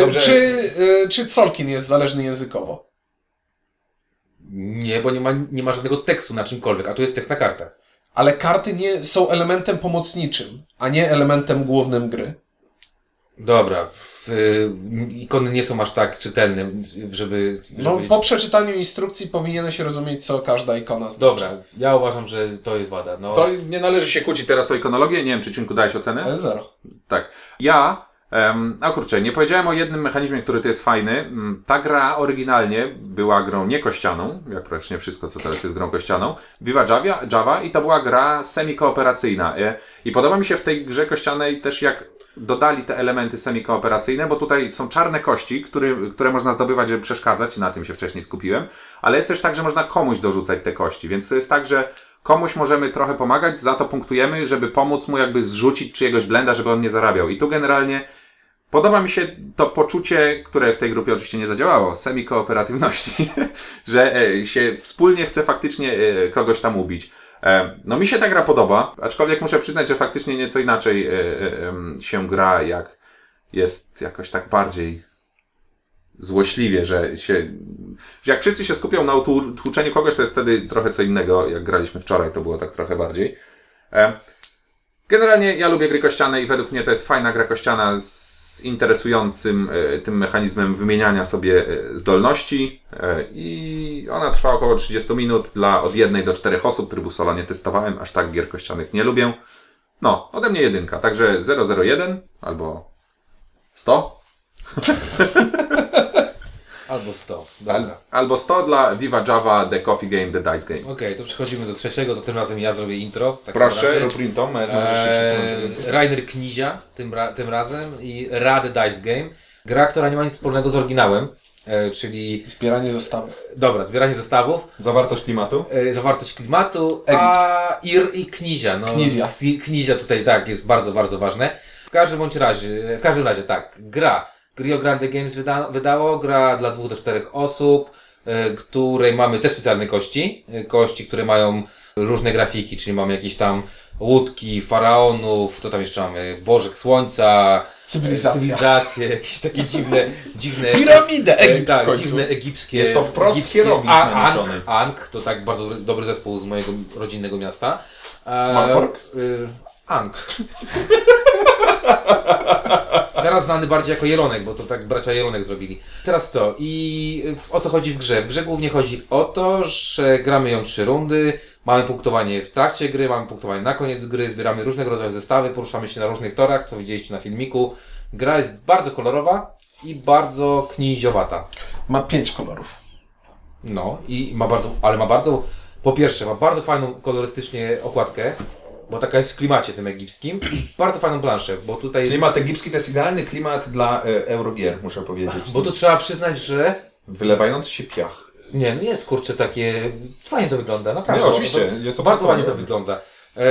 Dobrze. Czy, e, czy Solkin jest zależny językowo? Nie, bo nie ma, nie ma żadnego tekstu na czymkolwiek, a tu jest tekst na kartach. Ale karty nie są elementem pomocniczym, a nie elementem głównym gry. Dobra, y, ikony nie są aż tak czytelne, żeby... No, żeby... po przeczytaniu instrukcji powinieneś rozumieć, co każda ikona znaczy. Dobra, ja uważam, że to jest wada. No, To nie należy się kłócić teraz o ikonologię, nie wiem czy Cinku dałeś ocenę? E, Zero. Tak. Ja, a kurczę, nie powiedziałem o jednym mechanizmie, który to jest fajny. Mm, Ta gra oryginalnie była grą niekościaną, jak praktycznie wszystko, co teraz jest grą kościaną. Viva Java, Java i to była gra semi-kooperacyjna. E, I podoba mi się w tej grze kościanej też jak dodali te elementy semi-kooperacyjne, bo tutaj są czarne kości, które, które można zdobywać, żeby przeszkadzać, na tym się wcześniej skupiłem, ale jest też tak, że można komuś dorzucać te kości, więc to jest tak, że komuś możemy trochę pomagać, za to punktujemy, żeby pomóc mu jakby zrzucić czyjegoś blenda, żeby on nie zarabiał. I tu generalnie podoba mi się to poczucie, które w tej grupie oczywiście nie zadziałało, semi-kooperatywności, <laughs> że e, się wspólnie chce faktycznie e, kogoś tam ubić. E, No mi się ta gra podoba, aczkolwiek muszę przyznać, że faktycznie nieco inaczej e, e, się gra, jak jest jakoś tak bardziej złośliwie, że się, jak wszyscy się skupią na tłuczeniu kogoś, to jest wtedy trochę co innego, jak graliśmy wczoraj, to było tak trochę bardziej. Generalnie ja lubię gry kościane i według mnie to jest fajna gra kościana z interesującym e, tym mechanizmem wymieniania sobie e, zdolności e, i ona trwa około 30 minut dla od jednej do czterech osób. Trybu solo nie testowałem, aż tak gier kościanych nie lubię. No, ode mnie jedynka, także 001 albo 100 <laughs> Albo 100. al, albo 100 dla Viva Java The Coffee Game The Dice Game. Okej, to przechodzimy do trzeciego, to tym razem ja zrobię intro. Proszę, rób się Eee. Rainer Knizia tym, ra, tym razem i Rad Dice Game. Gra, która nie ma nic wspólnego z oryginałem, e, czyli, Zbieranie zestawów. dobra, zbieranie zestawów, Zawartość klimatu? e, zawartość klimatu, a Ir i Knizia. No, Knizia. Kni- Knizia tutaj tak, jest bardzo, bardzo ważne. W każdym bądź razie, w każdym razie tak, gra. Rio Grande Games wyda, wydało, gra dla dwóch do czterech osób, e, której mamy te specjalne kości, e, kości, które mają różne grafiki, czyli mamy jakieś tam łódki, faraonów, to tam jeszcze mamy Bożek Słońca, Cywilizacja. cywilizacje, jakieś takie dziwne, dziwne... Piramidę! E, Egipt w tak, końcu. dziwne egipskie... Jest to wprost egipskie- hieroglif A, naniesiony. Ankh, Ankh, to tak bardzo dobry, zespół z mojego rodzinnego miasta. E, Marpork? Ankh. <laughs> Teraz znany bardziej jako Jelonek, bo to tak bracia Jelonek zrobili. Teraz co? I w- o co chodzi w grze? W grze głównie chodzi o to, że gramy ją trzy rundy, mamy punktowanie w trakcie gry, mamy punktowanie na koniec gry, zbieramy różnego rodzaju zestawy, poruszamy się na różnych torach, co widzieliście na filmiku. Gra jest bardzo kolorowa i bardzo kniziowata. Ma pięć kolorów. No i ma bardzo, ale ma bardzo, po pierwsze ma bardzo fajną kolorystycznie okładkę, bo taka jest w klimacie tym egipskim. <clears throat> Bardzo fajną planszę, bo tutaj jest, Klimat egipski to jest idealny klimat dla e, Eurogier, muszę powiedzieć. bo tu trzeba przyznać, że Wylewający się piach. nie, nie jest kurczę takie, fajnie to wygląda, naprawdę. Nie, oczywiście, To, jest bardzo ładnie to wygląda. E,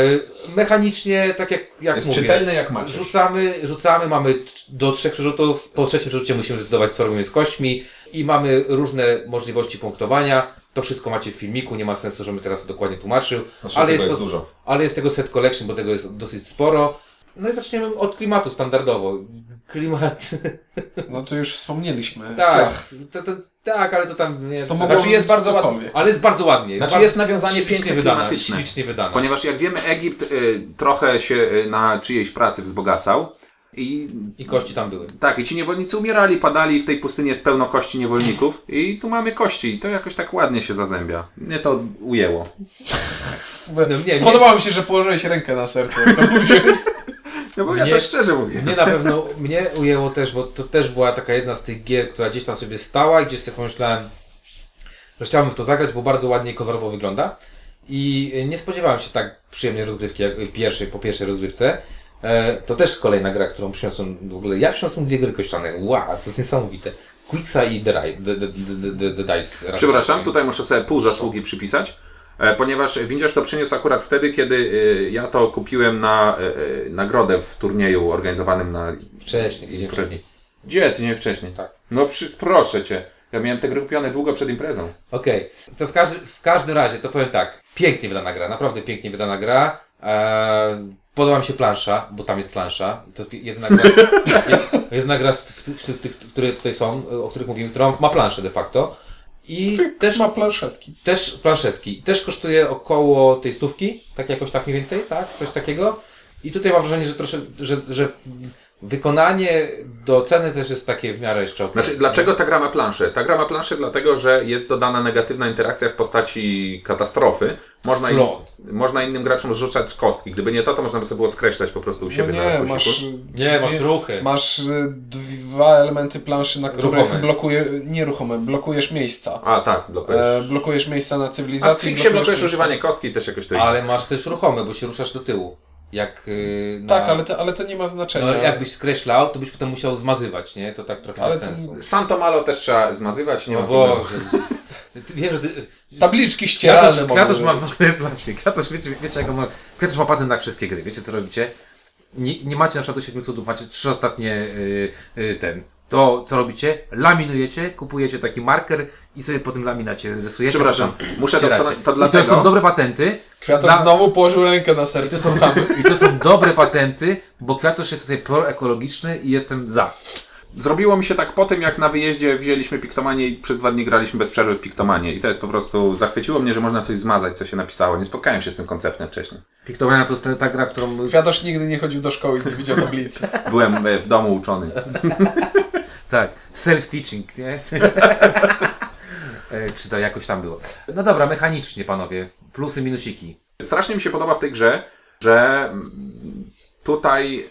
mechanicznie, tak jak, jak Jest mówię, czytelny jak macierz. Rzucamy, rzucamy, mamy do trzech przerzutów. Po trzecim przerzucie musimy zdecydować, co robimy z kośćmi. I mamy różne możliwości punktowania. To wszystko macie w filmiku, nie ma sensu, żebym teraz to dokładnie tłumaczył. Znaczy, ale, jest jest to, dużo. ale jest tego set collection, bo tego jest dosyć sporo. No i zaczniemy od klimatu standardowo. Klimat. <laughs> No to już wspomnieliśmy. Tak, to, to, tak, ale to tam nie. To mogło znaczy jest być bardzo ładnie. Ale jest bardzo ładnie. Znaczy bardzo jest nawiązanie piękne, wydane. Ślicznie wydane. Ponieważ jak wiemy, Egipt y, trochę się y, na czyjejś pracy wzbogacał i I kości tam były. tak, i ci niewolnicy umierali, padali w tej pustyni jest pełno kości niewolników i tu mamy kości i to jakoś tak ładnie się zazębia. Mnie to ujęło. Nie, Spodobało mi się, że położyłeś rękę na serce, jak to <laughs> mówiłeś. No bo ja Nie- to szczerze mówię. Mnie na pewno, mnie ujęło też, bo to też była taka jedna z tych gier, która gdzieś tam sobie stała i gdzieś sobie pomyślałem, że chciałbym w to zagrać, bo bardzo ładnie i kolorowo wygląda. I nie spodziewałem się tak przyjemnej rozgrywki jak pierwszej, po pierwszej rozgrywce. E, to też kolejna gra, którą przyniosłem w ogóle. Ja przyniosłem dwie gry kościane. Wow, to jest niesamowite. Quixa i The, the, the, the, Dice. Przepraszam, tutaj muszę sobie pół zasługi przypisać, e, ponieważ Windziarz to przyniósł akurat wtedy, kiedy e, ja to kupiłem na nagrodę w turnieju organizowanym na... Wcześniej, tydzień wcześniej. Gdzie? Tydzień wcześniej. Tak. No przy, proszę Cię. Ja miałem te gry kupione długo przed imprezą. Okej, to w, każdy, w każdym razie to powiem tak. Pięknie wydana gra, naprawdę pięknie wydana gra. Eee, podoba mi się plansza, bo tam jest plansza. To jedna gra, <laughs> jedna gra z tych, które tutaj są, o których mówimy, która ma planszę de facto. I Też też, ma planszetki. też planszetki. Też kosztuje około tej stówki, tak jakoś tak mniej więcej, tak? Coś takiego. I tutaj mam wrażenie, że trosze, że, że wykonanie do ceny też jest takie w miarę jeszcze okej. Znaczy, dlaczego ta gra ma planszę? Ta gra ma planszę dlatego, że jest dodana negatywna interakcja w postaci katastrofy. Można, in, można innym graczom zrzucać kostki. Gdyby nie to, to można by sobie było skreślać po prostu u No siebie nie, na masz... kosiku. Nie, masz ruchy. Masz y, dwa elementy planszy, na których Ruchome. blokuje, nieruchome, blokujesz miejsca. A tak, blokujesz. E, blokujesz miejsca na A w cywilizacji. Fixie blokujesz miejsca- używanie kostki też jakoś to Ale masz też ruchome, bo się ruszasz do tyłu. Jak, yy, na... Tak, ale to, ale to nie ma znaczenia. No, jakbyś skreślał, to byś potem musiał zmazywać, nie? To tak trochę Ale to- sensu. Santo Malo też trzeba zmazywać, nie No ma. Ty <laughs> Wiem, że. Tabliczki ścieralne Kwiatusz, mogą Kwiatusz ma <laughs> właśnie, wiecie, wiecie jak ma, Kwiatusz ma patent na wszystkie gry, wiecie co robicie? Nie, nie macie na przykład do siedmiu cudów, macie trzy ostatnie, y, y, ten, to co robicie? Laminujecie, kupujecie taki marker i sobie po tym laminacie rysujecie. Przepraszam, muszę to, to, to I dlatego... to są dobre patenty. Kwiatusz Dla- znowu położył rękę na I serce. to, są, I to są dobre patenty, bo Kwiatusz jest tutaj proekologiczny i jestem za. Zrobiło mi się tak po tym, jak na wyjeździe wzięliśmy Piktomanię i przez dwa dni graliśmy bez przerwy w Piktomanię. I to jest po prostu, zachwyciło mnie, że można coś zmazać, co się napisało. Nie spotkałem się z tym konceptem wcześniej. Piktomania to jest ta- ta gra, którą... Kwiatusz nigdy nie chodził do szkoły i nie widział tablicy. <laughs> Byłem e, w domu uczony. <laughs> Tak, self-teaching, nie? <laughs> E, Czy to jakoś tam było. No dobra, mechanicznie panowie, plusy, minusiki. Strasznie mi się podoba w tej grze, że mm, tutaj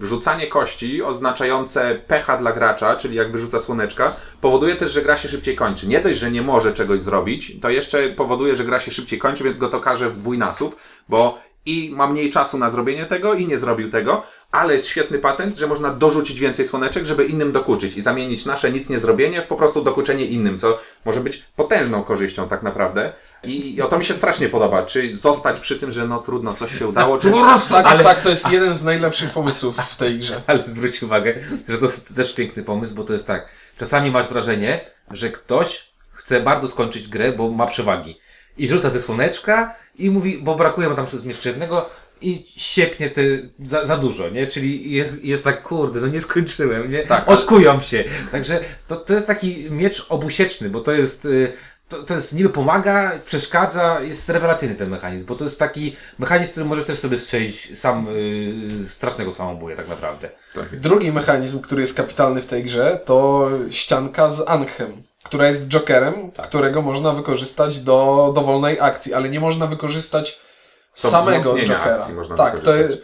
rzucanie kości oznaczające pecha dla gracza, czyli jak wyrzuca słoneczka, powoduje też, że gra się szybciej kończy. Nie dość, że nie może czegoś zrobić, to jeszcze powoduje, że gra się szybciej kończy, więc go to każe w dwójnasób, bo i ma mniej czasu na zrobienie tego i nie zrobił tego, ale jest świetny patent, że można dorzucić więcej słoneczek, żeby innym dokuczyć i zamienić nasze nic nie zrobienie w po prostu dokuczenie innym, co może być potężną korzyścią tak naprawdę. I, i o to mi się strasznie podoba, czy zostać przy tym, że no trudno, coś się udało, czy <laughs> po prostu Tak, tak, to jest jeden z najlepszych pomysłów w tej grze. <laughs> Ale zwróć uwagę, że to jest też piękny pomysł, bo to jest tak. Czasami masz wrażenie, że ktoś chce bardzo skończyć grę, bo ma przewagi. I rzuca ze słoneczka i mówi, bo brakuje mu tam jeszcze jednego i siepnie te za, za dużo, nie? Czyli jest, jest tak, kurde, no nie skończyłem, nie? Tak. Odkują się. Także to, to jest taki miecz obusieczny, bo to jest, y, to, to jest niby pomaga, przeszkadza, jest rewelacyjny ten mechanizm, bo to jest taki mechanizm, który możesz też sobie strzelić sam y, strasznego samobuja tak naprawdę. Drugi mechanizm, który jest kapitalny w tej grze, to ścianka z Ankhem, która jest jokerem, którego można wykorzystać do dowolnej akcji, ale nie można wykorzystać samego jokera. akcji można tak, to jest,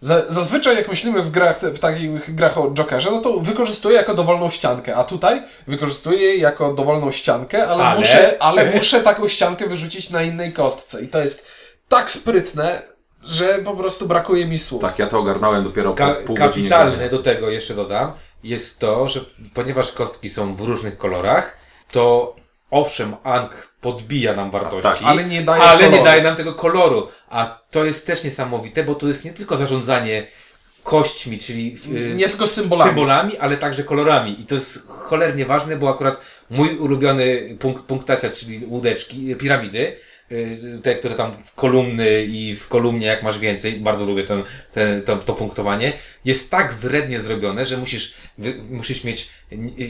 za, zazwyczaj jak myślimy w grach, w takich grach o jokerze, no to wykorzystuję jako dowolną ściankę, a tutaj wykorzystuję jej jako dowolną ściankę, ale, Ale? Muszę, ale muszę taką ściankę wyrzucić na innej kostce i to jest tak sprytne, że po prostu brakuje mi słów. Tak, ja to ogarnąłem dopiero po Ka- pół godziny. kapitalne grania. do tego jeszcze dodam, jest to, że ponieważ kostki są w różnych kolorach, to owszem, Ank podbija nam wartości, tak, ale nie daje ale nie daje nam tego koloru. A to jest też niesamowite, bo to jest nie tylko zarządzanie kośćmi, czyli yy, Nie tylko symbolami. symbolami, ale także kolorami. I to jest cholernie ważne, bo akurat mój ulubiony punkt, punktacja, czyli łódeczki, piramidy, y, te, które tam w kolumny i w kolumnie, jak masz więcej, bardzo lubię ten, ten, to, to punktowanie, jest tak wrednie zrobione, że musisz, wy, musisz mieć,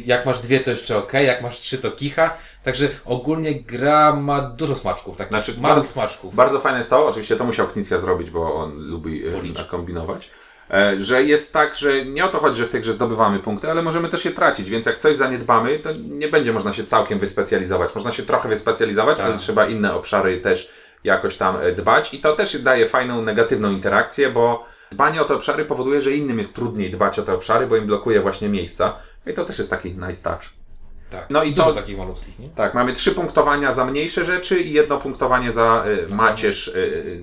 jak masz dwie to jeszcze ok, jak masz trzy to kicha, także ogólnie gra ma dużo smaczków, tak, Znaczy, małych bardzo- smaczków. Bardzo fajne jest to, oczywiście to musiał Knicja zrobić, bo on lubi e, Policz. kombinować, e, że jest tak, że nie o to chodzi, że w tej grze zdobywamy punkty, ale możemy też je tracić, więc jak coś zaniedbamy, to nie będzie można się całkiem wyspecjalizować. Można się trochę wyspecjalizować, ale trzeba inne obszary też jakoś tam e, dbać i to też daje fajną, negatywną interakcję, bo dbanie o te obszary powoduje, że innym jest trudniej dbać o te obszary, bo im blokuje właśnie miejsca i to też jest taki nice touch. Tak. No i dużo to- takich malutkich, nie? Tak, mamy trzy punktowania za mniejsze rzeczy i jedno punktowanie za y, macierz y,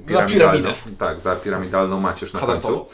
y, Za piramidalną. piramidę. Tak, za piramidalną macierz na Kwadratowo. końcu.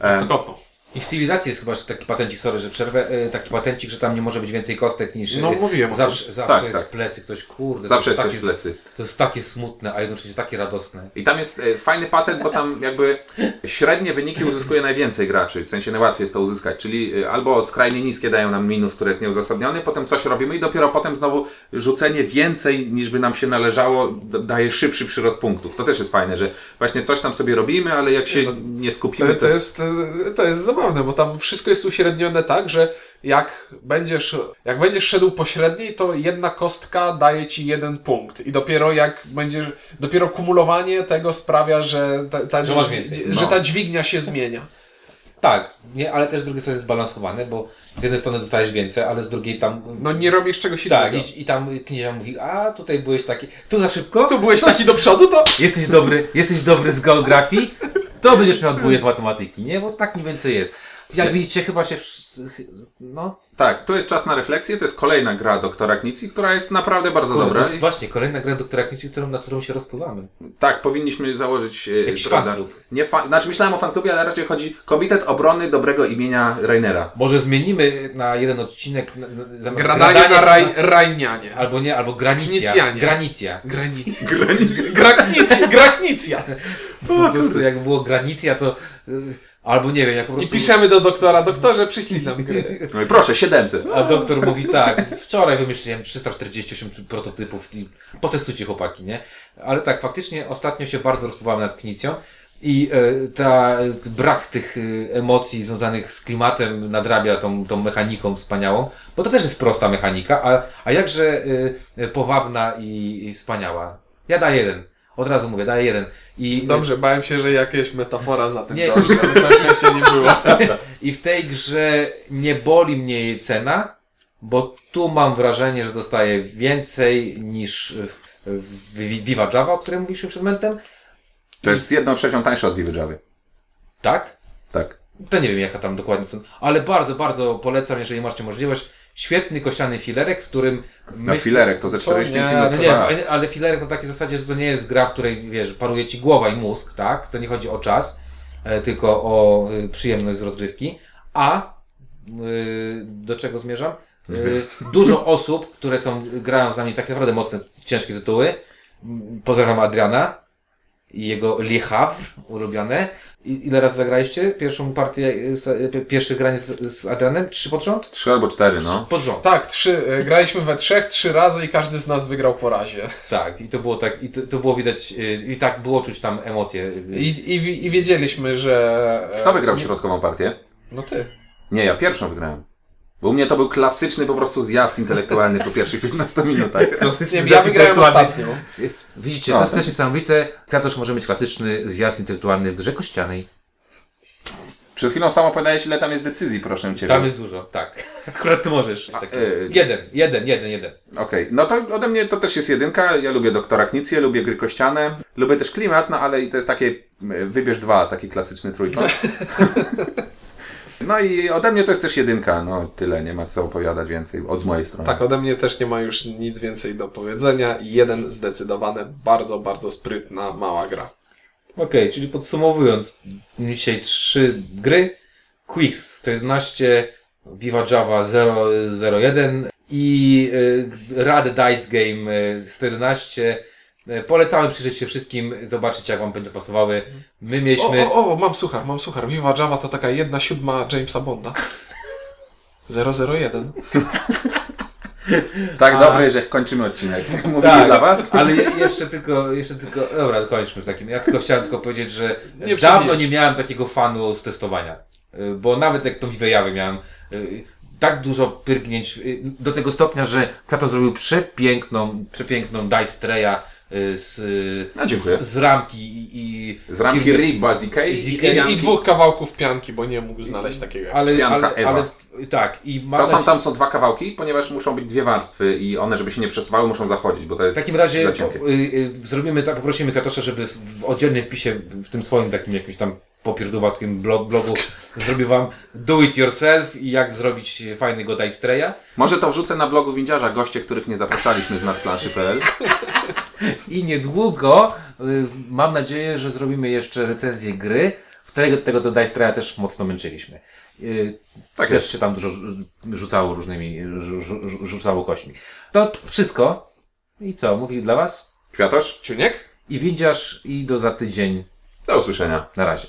E, Prostokątną. I w cywilizacji jest chyba taki patencik, sorry, że przerwę, e, taki patencik, że tam nie może być więcej kostek niż... No, e, mówiłem o Zawsze, zawsze Tak, jest tak. w plecy ktoś, kurde. Zawsze jest takie, plecy. To jest takie smutne, a jednocześnie takie radosne. I tam jest y, fajny patent, bo tam jakby średnie wyniki uzyskuje najwięcej graczy, w sensie najłatwiej jest to uzyskać, czyli albo skrajnie niskie dają nam minus, który jest nieuzasadniony, potem coś robimy i dopiero potem znowu rzucenie więcej niż by nam się należało daje szybszy przyrost punktów. To też jest fajne, że właśnie coś tam sobie robimy, ale jak się nie skupimy, To, to, jest, e, to jest zabawne, bo tam wszystko jest uśrednione tak, że jak będziesz, jak będziesz szedł po średniej, to jedna kostka daje ci jeden punkt. I dopiero jak będziesz, dopiero kumulowanie tego sprawia, że ta, ta, Że że No. ta dźwignia się zmienia. Tak, nie, ale też z drugiej strony jest zbalansowane, bo z jednej strony dostajesz więcej, ale z drugiej tam... No nie robisz czegoś tak, innego. i, i tam kniezia mówi, a tutaj byłeś taki, tu za szybko, Tu byłeś taki do przodu, to jesteś dobry, jesteś dobry z geografii, to będziesz miał dwóje z matematyki, nie? Bo tak mniej więcej jest. Jak widzicie, chyba się, no, Tak, to jest czas na refleksję, to jest kolejna gra doktora Knicji, która jest naprawdę bardzo Kurde, dobra. to jest właśnie kolejna gra doktora Knicy, którą, na którą się rozpływamy. Tak, powinniśmy założyć. e, Jakiś prawda. Nie fa- znaczy myślałem o fanklubie, ale raczej chodzi Komitet Obrony Dobrego Imienia Rainera. Może zmienimy na jeden odcinek zamiast gradanie na raj, rajnianie. Albo nie, albo granicja. Knicjanie. Granicja. Granicja. Graknicja. Graknicja. Po prostu jak było granicja, to y, albo nie wiem, jak po I prostu... piszemy do doktora, doktorze, przyślij nam grę. No i proszę, 700. A doktor mówi tak, wczoraj wymyśliłem 348 prototypów i potestujcie chłopaki, nie? Ale tak, faktycznie ostatnio się bardzo rozpływałem nad Knicją i e, ta brak tych e, emocji związanych z klimatem nadrabia tą, tą mechaniką wspaniałą, bo to też jest prosta mechanika, a, a jakże e, e, powabna i, i wspaniała. Ja daję jeden. Od razu mówię, daję jeden. I, Dobrze, bałem się, że jakaś metafora za tym Nie. dąży, ale całe szczęście nie było. <laughs> I w tej grze nie boli mnie jej cena, bo tu mam wrażenie, że dostaję więcej niż w, w Viva Java, o którym mówiliśmy przed momentem. To jest z jedną trzecią tańsze od Vivy Javy. Tak? Tak. To nie wiem jaka tam dokładnie cena, ale bardzo, bardzo polecam, jeżeli macie możliwość. Świetny kościany filerek, w którym myśl- filerek to ze 45 nie, minut No nie, trwa. ale- filerek na takiej zasadzie, że to nie jest gra, w której, wiesz, paruje ci głowa i mózg, tak? To nie chodzi o czas, e, tylko o y, przyjemność z rozgrywki. A, y, do czego zmierzam? Y, dużo osób, które są, grają z nami tak naprawdę mocne, ciężkie tytuły. Pozdrawiam Adriana i jego Havre ulubione. Ile razy zagraliście pierwszą partię, z, y, pierwsze granie z, z Adrianem? Trzy pod rząd? Trzy albo cztery, no. Pod rząd. Tak, trzy, e, graliśmy we trzech, trzy razy i każdy z nas wygrał po razie. Tak, i to było tak, i to, to było widać, i tak było czuć tam emocje. I, i, i wiedzieliśmy, że... e, Kto wygrał środkową partię? No ty. Nie, ja pierwszą wygrałem. Bo u mnie to był klasyczny po prostu zjazd intelektualny po pierwszych 15 minutach. <laughs> Nie, ja wygrałem ostatnią. Widzicie, No, to jest tak. też niesamowite. Kratosz może mieć klasyczny zjazd intelektualny w grze kościanej. Przed chwilą sam opowiadałeś, ile tam jest decyzji, proszę Ciebie. Tam jest dużo, tak. <laughs> Akurat tu możesz. Tak e, jeden, jeden, jeden, jeden. Okej, no to ode mnie to też jest jedynka. Ja lubię Doktora Knicję, lubię gry kościane, lubię też klimat, no ale i to jest takie e, wybierz dwa, taki klasyczny trójkąt. <laughs> No i ode mnie to jest też jedynka, no tyle, nie ma co opowiadać więcej od z mojej strony. Tak, ode mnie też nie ma już nic więcej do powiedzenia. I jeden zdecydowany, bardzo, bardzo sprytna, mała gra. Okej, czyli podsumowując, dzisiaj trzy gry. Quicks 111, Viva Java 001 i y, Rad Dice Game y, 111. Y, Polecamy przyjrzeć się wszystkim, zobaczyć jak Wam będzie pasowały. My O, mieliśmy... o, o, mam suchar, mam suchar. Viva Java to taka jedna siódma Jamesa Bonda. 001. Tak dobry, że kończymy odcinek. <laughs> Mówimy Tak, dla was. Ale je, jeszcze tylko, jeszcze tylko, dobra, kończmy w takim. Ja tylko chciałem tylko powiedzieć, że Nie dawno nie miałem takiego fanu z testowania. Y, Bo nawet jak tą Wiwejawę miałem, y, tak dużo pyrgnięć, do tego stopnia, że Kratos zrobił przepiękną, przepiękną Dice Treya z, No, z, z ramki i, i Z ramki firmy- Bazikej I- i, i- dwóch kawałków pianki, bo nie mógł znaleźć takiego. ale, Pianka ale, ale w- tak, i To są, tam są dwa kawałki, ponieważ muszą być dwie warstwy i one, żeby się nie przesuwały, muszą zachodzić, bo to W jest takim razie po, y, y, zrobimy tak, poprosimy Katosza, żeby w oddzielnym wpisie, w tym swoim takim jakimś tam popierdowatym blog, blogu <laughs> zrobił wam do it yourself i jak zrobić fajnego Dice Treya. Może to wrzucę na blogu Windziarza, goście, których nie zapraszaliśmy z nadplanszy.pl. <laughs> <laughs> I niedługo y, mam nadzieję, że zrobimy jeszcze recenzję gry, w której do tego do Dice Traya też mocno męczyliśmy. Y, Tak też jest. się tam dużo rzucało różnymi, rzu- rzu- rzucało kośćmi. To wszystko. I co? Mówili dla Was? Kwiatosz, Ciuniek? I windziarz i do za tydzień. do usłyszenia. Na razie.